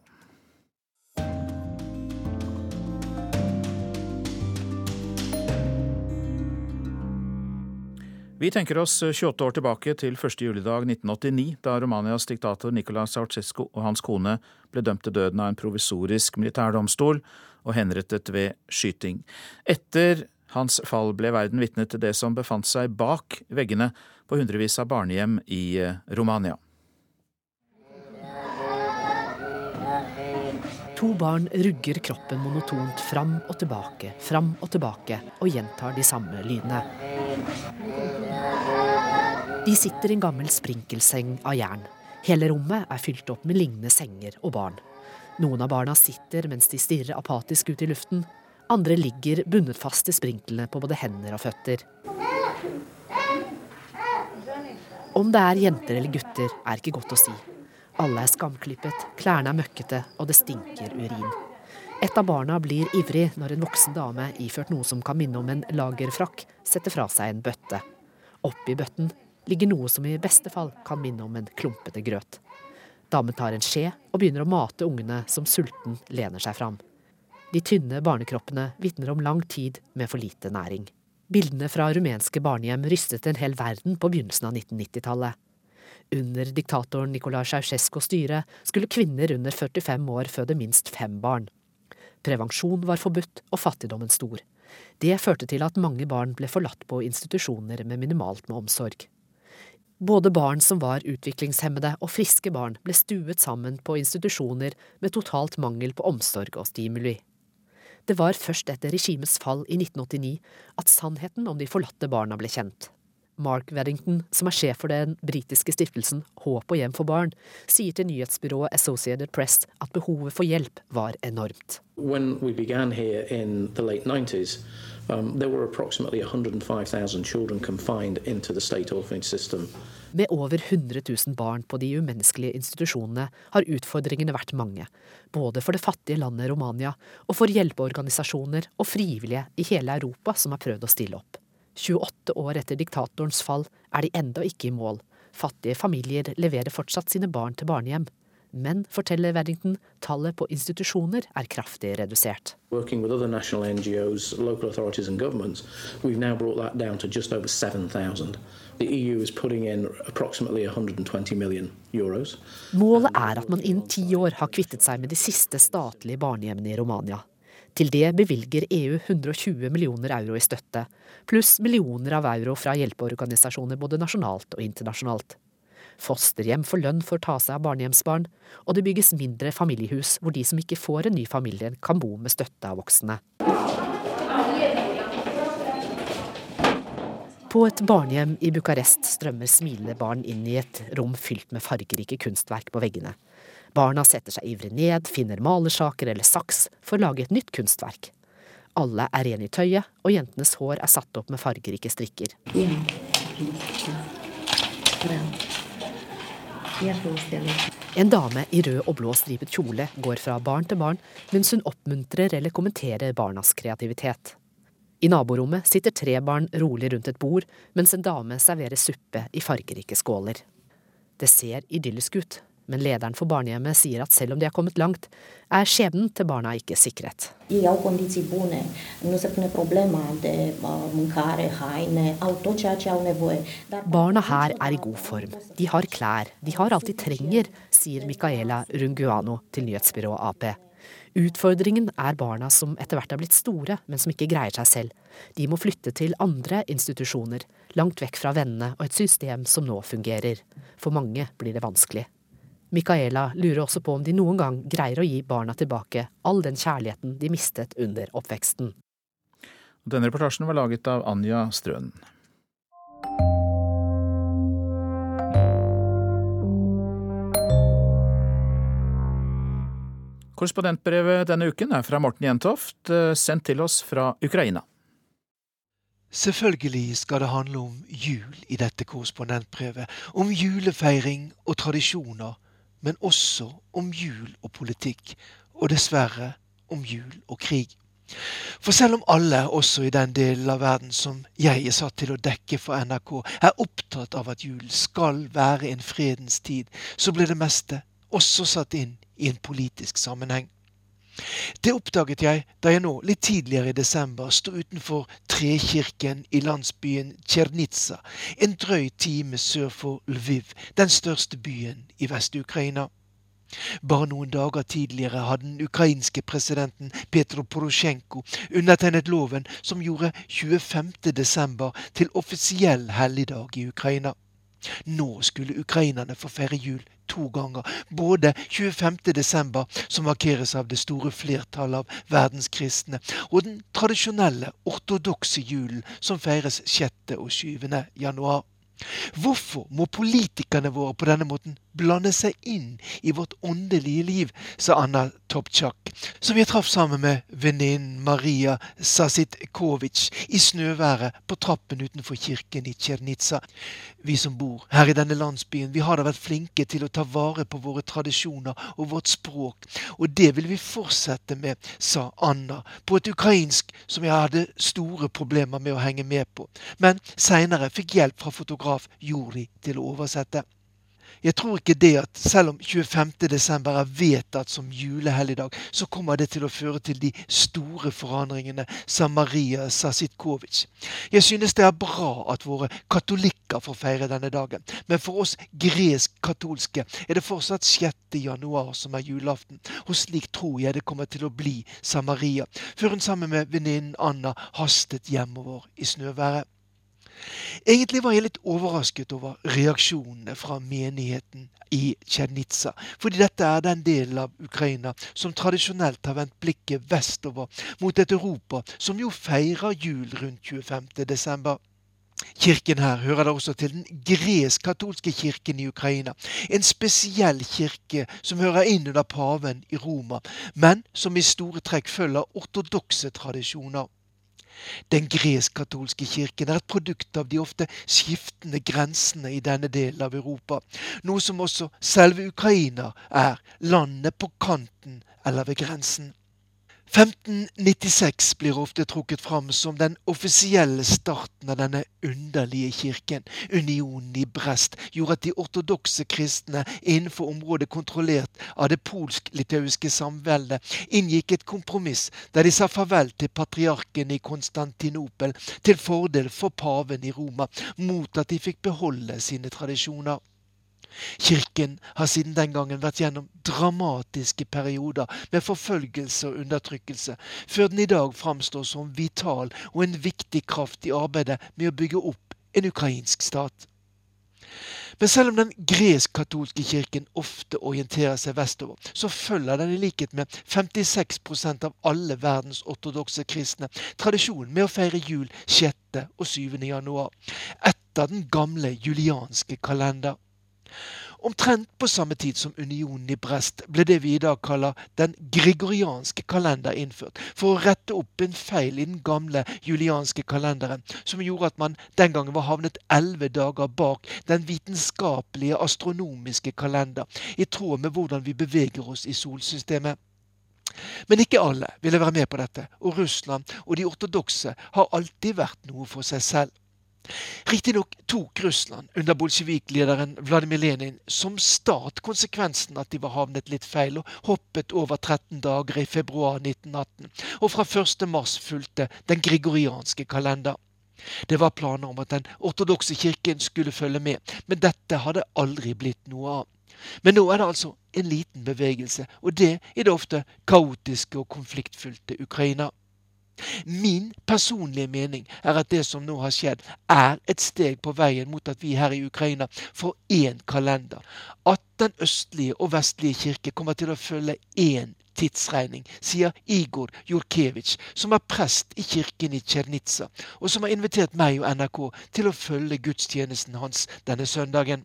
Vi tenker oss 28 år tilbake til første juledag 1989, da Romanias diktator Nicolas Ceaucescu og hans kone ble dømt til døden av en provisorisk militærdomstol og henrettet ved skyting. Etter hans fall ble verden vitne til det som befant seg bak veggene på hundrevis av barnehjem i eh, Romania. To barn rugger kroppen monotont fram og tilbake, fram og tilbake, og gjentar de samme lydene. De sitter i en gammel sprinkelseng av jern. Hele rommet er fylt opp med lignende senger og barn. Noen av barna sitter mens de stirrer apatisk ut i luften. Andre ligger bundet fast i sprinklene på både hender og føtter. Om det er jenter eller gutter, er ikke godt å si. Alle er skamklippet, klærne er møkkete, og det stinker urin. Et av barna blir ivrig når en voksen dame iført noe som kan minne om en lagerfrakk, setter fra seg en bøtte. Oppi bøtten ligger noe som i beste fall kan minne om en klumpete grøt. Damen tar en skje og begynner å mate ungene som sulten lener seg fram. De tynne barnekroppene vitner om lang tid med for lite næring. Bildene fra rumenske barnehjem rystet en hel verden på begynnelsen av 1990-tallet. Under diktatoren Nicolai Ceaucescos styre skulle kvinner under 45 år føde minst fem barn. Prevensjon var forbudt og fattigdommen stor. Det førte til at mange barn ble forlatt på institusjoner med minimalt med omsorg. Både barn som var utviklingshemmede og friske barn ble stuet sammen på institusjoner med totalt mangel på omsorg og stimuli. Det var først etter regimets fall i 1989 at sannheten om de forlatte barna ble kjent. Mark Weddington, som er sjef for den britiske stiftelsen Håp og hjem for barn, sier til nyhetsbyrået Associated Press at behovet for hjelp var enormt. When we began here in the late 90s, Um, there were approximately 105,000 children confined into the state orphanage system. Med over 100 000 barn på de umenneskelige institusjonene har utfordringene vært mange, både for det fattige landet Romania og for hjelpeorganisasjoner og frivillige i hele Europa som har prøvd å stille opp. 28 år etter diktatorens fall er de enda ikke i mål. Fattige familier leverer fortsatt sine barn til barnehjem. Men, forteller Verdington, tallet på institusjoner er kraftig redusert. Working with other national NGOs, local authorities and governments, we've now brought that down to just over 7,000. The EU is putting in approximately 120 million euros. Målet er at man innen ti år har kvittet seg med de siste statlige barnehjemmene i Romania. Til det bevilger EU 120 millioner euro i støtte, pluss millioner av euro fra hjelpeorganisasjoner både nasjonalt og internasjonalt. Fosterhjem får lønn for å ta seg av barnehjemsbarn, og det bygges mindre familiehus hvor de som ikke får en ny familie, kan bo med støtte av voksne. På et barnehjem i Bucarest strømmer smilende barn inn i et rom fylt med fargerike kunstverk på veggene. Barna setter seg ivrig ned, finner malersaker eller saks for å lage et nytt kunstverk. Alle er rene i tøyet, og jentenes hår er satt opp med fargerike strikker. En dame i rød og blå stripet kjole går fra barn til barn mens hun oppmuntrer eller kommenterer barnas kreativitet. I naborommet sitter tre barn rolig rundt et bord mens en dame serverer suppe i fargerike skåler. Det ser idyllisk ut, men lederen for barnehjemmet sier at selv om de har kommet langt, er skjebnen til barna ikke sikret. Barna her er i god form. De har klær, de har alt de trenger, sier Micaela Runguano til nyhetsbyrået Ap. Utfordringen er barna som etter hvert er blitt store, men som ikke greier seg selv. De må flytte til andre institusjoner, langt vekk fra vennene og et system som nå fungerer. For mange blir det vanskelig. Micaela lurer også på om de noen gang greier å gi barna tilbake all den kjærligheten de mistet under oppveksten. Denne reportasjen var laget av Anja Strønen. Korrespondentbrevet denne uken er fra Morten Jentoft, eh, sendt til oss fra Ukraina. Selvfølgelig skal det handle om jul i dette korrespondentbrevet. Om julefeiring og tradisjoner, men også om jul og politikk. Og dessverre om jul og krig. For selv om alle, også i den delen av verden som jeg er satt til å dekke for NRK, er opptatt av at jul skal være en fredens tid, så blir det meste også satt inn i en politisk sammenheng. Det oppdaget jeg da jeg nå, litt tidligere i desember, sto utenfor Trekirken i landsbyen Tsjernitsa, en drøy time sør for Lviv, den største byen i Vest-Ukraina. Bare noen dager tidligere hadde den ukrainske presidenten Petro Porosjenko undertegnet loven som gjorde 25. desember til offisiell helligdag i Ukraina. Nå skulle ukrainerne få feire jul to ganger. Både 25. desember, som markeres av det store flertallet av verdenskristne, og den tradisjonelle ortodokse julen, som feires 6. og 7. januar. Hvorfor må politikerne våre på denne måten blande seg inn i vårt åndelige liv, sa Anna Topchak, som jeg traff sammen med venninnen Maria Sasitkovic i snøværet på trappen utenfor kirken i Tsjernitsa. Vi som bor her i denne landsbyen, vi har da vært flinke til å ta vare på våre tradisjoner og vårt språk, og det vil vi fortsette med, sa Anna, på et ukrainsk som jeg hadde store problemer med å henge med på, men seinere fikk hjelp fra fotograf Juri til å oversette. Jeg tror ikke det at selv om 25. desember er vedtatt som julehelligdag, så kommer det til å føre til de store forandringene, sa Maria Sasitkovic. Jeg synes det er bra at våre katolikker får feire denne dagen, men for oss gresk-katolske er det fortsatt 6. januar som er julaften, og slik tror jeg det kommer til å bli, sa Maria, før hun sammen med venninnen Anna hastet hjemover i snøværet. Egentlig var jeg litt overrasket over reaksjonene fra menigheten i Tsjernitsa, fordi dette er den delen av Ukraina som tradisjonelt har vendt blikket vestover mot et Europa som jo feirer jul rundt 25. desember. Kirken her hører da også til den gresk-katolske kirken i Ukraina. En spesiell kirke som hører inn under paven i Roma, men som i store trekk følger ortodokse tradisjoner. Den gresk-katolske kirken er et produkt av de ofte skiftende grensene i denne delen av Europa, noe som også selve Ukraina er, landet på kanten eller ved grensen. 1596 blir ofte trukket fram som den offisielle starten av denne underlige kirken. Unionen i Brest gjorde at de ortodokse kristne innenfor området kontrollert av det polsk-litauiske samveldet inngikk et kompromiss der de sa farvel til patriarken i Konstantinopel til fordel for paven i Roma, mot at de fikk beholde sine tradisjoner. Kirken har siden den gangen vært gjennom dramatiske perioder med forfølgelse og undertrykkelse, før den i dag framstår som vital og en viktig kraft i arbeidet med å bygge opp en ukrainsk stat. Men selv om den gresk-katolske kirken ofte orienterer seg vestover, så følger den i likhet med 56% av alle verdens ortodokse kristne tradisjonen med å feire jul 6. og 7. januar, etter den gamle julianske kalender. Omtrent på samme tid som unionen i Brest ble det vi i dag kaller den gregorianske kalender innført, for å rette opp en feil i den gamle julianske kalenderen, som gjorde at man den gangen var havnet elleve dager bak den vitenskapelige astronomiske kalender, i tråd med hvordan vi beveger oss i solsystemet. Men ikke alle ville være med på dette, og Russland og de ortodokse har alltid vært noe for seg selv. Riktignok tok Russland under bolsjevik-lederen Vladimir Lenin som stat konsekvensen at de var havnet litt feil, og hoppet over 13 dager i februar 1918. Og fra 1. mars fulgte den gregorianske kalender. Det var planer om at den ortodokse kirken skulle følge med, men dette hadde aldri blitt noe av. Men nå er det altså en liten bevegelse, og det i det ofte kaotiske og konfliktfylte Ukraina. Min personlige mening er at det som nå har skjedd, er et steg på veien mot at vi her i Ukraina får én kalender. At den østlige og vestlige kirke kommer til å følge én tidsregning, sier Igor Jurkevitsj, som er prest i kirken i Tsjernitsa, og som har invitert meg og NRK til å følge gudstjenesten hans denne søndagen.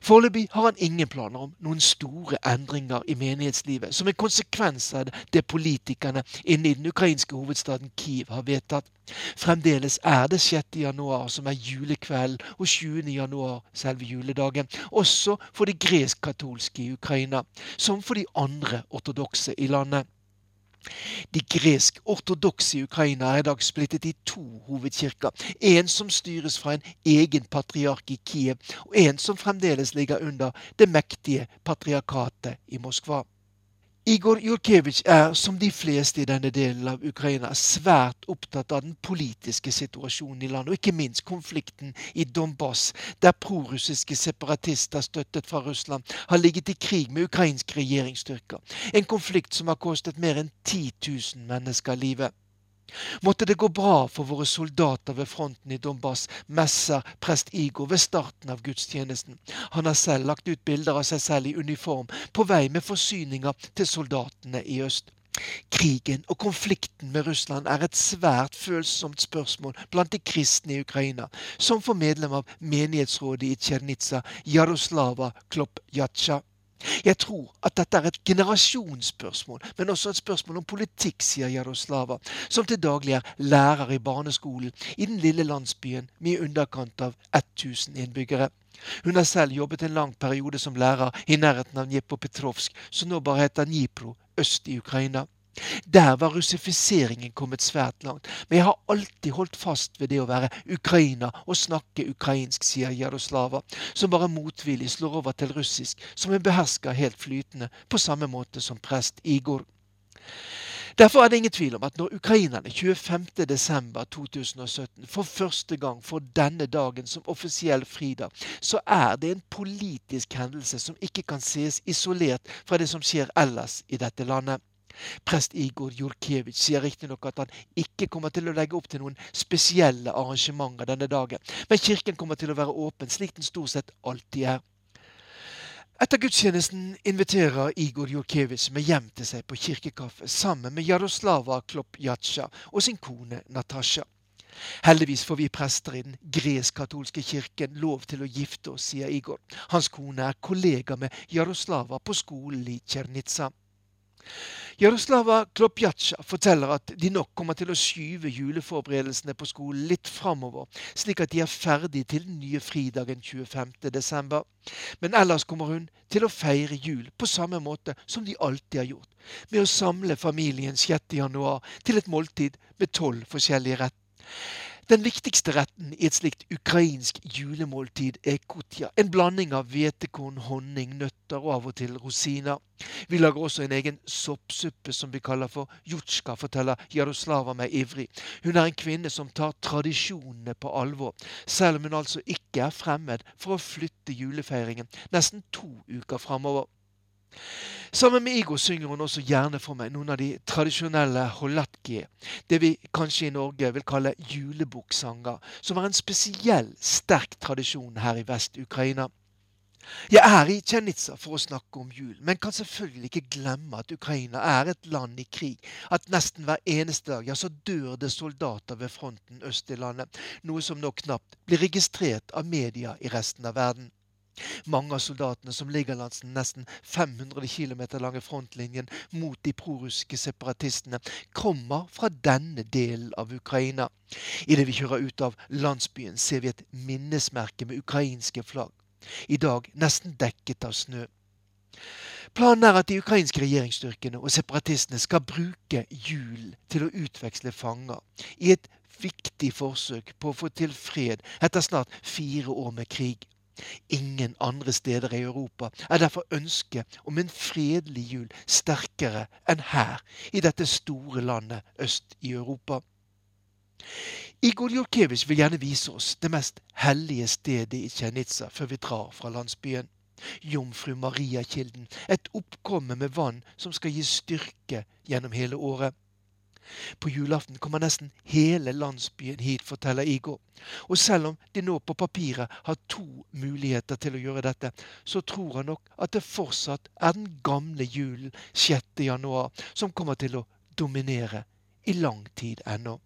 Foreløpig har han ingen planer om noen store endringer i menighetslivet, som en konsekvens av det politikerne inne i den ukrainske hovedstaden Kiev har vedtatt. Fremdeles er det 6. januar som er julekvelden, og 20. januar selve juledagen. Også for de gresk-katolske i Ukraina, som for de andre ortodokse i landet. De gresk-ortodokse i Ukraina er i dag splittet i to hovedkirker. En som styres fra en egen patriark i Kiev, og en som fremdeles ligger under det mektige patriarkatet i Moskva. Igor Jurkevitsj er, som de fleste i denne delen av Ukraina, svært opptatt av den politiske situasjonen i landet, og ikke minst konflikten i Donbas, der prorussiske separatister støttet fra Russland har ligget i krig med ukrainske regjeringsstyrker. En konflikt som har kostet mer enn 10 000 mennesker livet. Måtte det gå bra for våre soldater ved fronten i Donbas, messer prest Igor ved starten av gudstjenesten. Han har selv lagt ut bilder av seg selv i uniform, på vei med forsyninger til soldatene i øst. Krigen og konflikten med Russland er et svært følsomt spørsmål blant de kristne i Ukraina, som for medlem av menighetsrådet i Tsjernitsa, Jaroslava Klopjatsja. Jeg tror at dette er et generasjonsspørsmål, men også et spørsmål om politikk, sier Jaroslava, som til daglig er lærer i barneskolen i den lille landsbyen med i underkant av 1000 innbyggere. Hun har selv jobbet en lang periode som lærer i nærheten av Dnipropetrovsk, som nå bare heter Dnipro, øst i Ukraina. Der var russifiseringen kommet svært langt, men jeg har alltid holdt fast ved det å være ukrainer og snakke ukrainsk, sier Jaroslava, som bare motvillig slår over til russisk, som hun behersker helt flytende, på samme måte som prest Igor. Derfor er det ingen tvil om at når ukrainerne 25.12.2017 for første gang får denne dagen som offisiell fridag, så er det en politisk hendelse som ikke kan ses isolert fra det som skjer ellers i dette landet. Prest Igor Jurkevitsj sier riktignok at han ikke kommer til å legge opp til noen spesielle arrangementer denne dagen, men kirken kommer til å være åpen, slik den stort sett alltid er. Etter gudstjenesten inviterer Igor Jurkevitsj meg hjem til seg på kirkekaffe sammen med Jaroslava Klopjatsja og sin kone Natasja. Heldigvis får vi prester i den gresk-katolske kirken lov til å gifte oss, sier Igor. Hans kone er kollega med Jaroslava på skolen i Tsjernitsa. Jaroslava Klopjatsja forteller at de nok kommer til å skyve juleforberedelsene på skolen litt framover, slik at de er ferdig til den nye fridagen 25.12. Men ellers kommer hun til å feire jul på samme måte som de alltid har gjort, med å samle familien 6.1 til et måltid med tolv forskjellige retter. Den viktigste retten i et slikt ukrainsk julemåltid er kutja. En blanding av hvetekorn, honning, nøtter og av og til rosiner. Vi lager også en egen soppsuppe som vi kaller for jutsjka, forteller Jaroslava meg ivrig. Hun er en kvinne som tar tradisjonene på alvor, selv om hun altså ikke er fremmed for å flytte julefeiringen nesten to uker framover. Sammen med Igo synger hun også gjerne for meg noen av de tradisjonelle holatki, det vi kanskje i Norge vil kalle julebukksanger, som har en spesiell sterk tradisjon her i Vest-Ukraina. Jeg er i Tsjernitsa for å snakke om jul, men kan selvfølgelig ikke glemme at Ukraina er et land i krig. At nesten hver eneste dag ja, så dør det soldater ved fronten øst i landet, noe som nå knapt blir registrert av media i resten av verden. Mange av soldatene som ligger langs den nesten 500 km lange frontlinjen mot de prorussiske separatistene, kommer fra denne delen av Ukraina. Idet vi kjører ut av landsbyen, ser vi et minnesmerke med ukrainske flagg. I dag nesten dekket av snø. Planen er at de ukrainske regjeringsstyrkene og separatistene skal bruke julen til å utveksle fanger, i et viktig forsøk på å få til fred etter snart fire år med krig. Ingen andre steder i Europa er derfor ønsket om en fredelig jul sterkere enn her, i dette store landet øst i Europa. Igor Jorkevitsj vil gjerne vise oss det mest hellige stedet i Tsjernitsa før vi drar fra landsbyen. Jomfru Maria-kilden, et oppkomme med vann som skal gi styrke gjennom hele året. På julaften kommer nesten hele landsbyen hit, forteller Igor. Og selv om de nå på papiret har to muligheter til å gjøre dette, så tror han nok at det fortsatt er den gamle julen 6. januar som kommer til å dominere i lang tid ennå.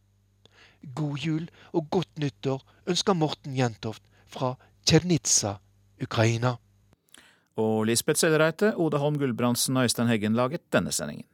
God jul og godt nyttår ønsker Morten Jentoft fra Tsjernitsa, Ukraina. Og Lisbeth Sellereite, Oda Holm Gulbrandsen og Øystein Heggen laget denne sendingen.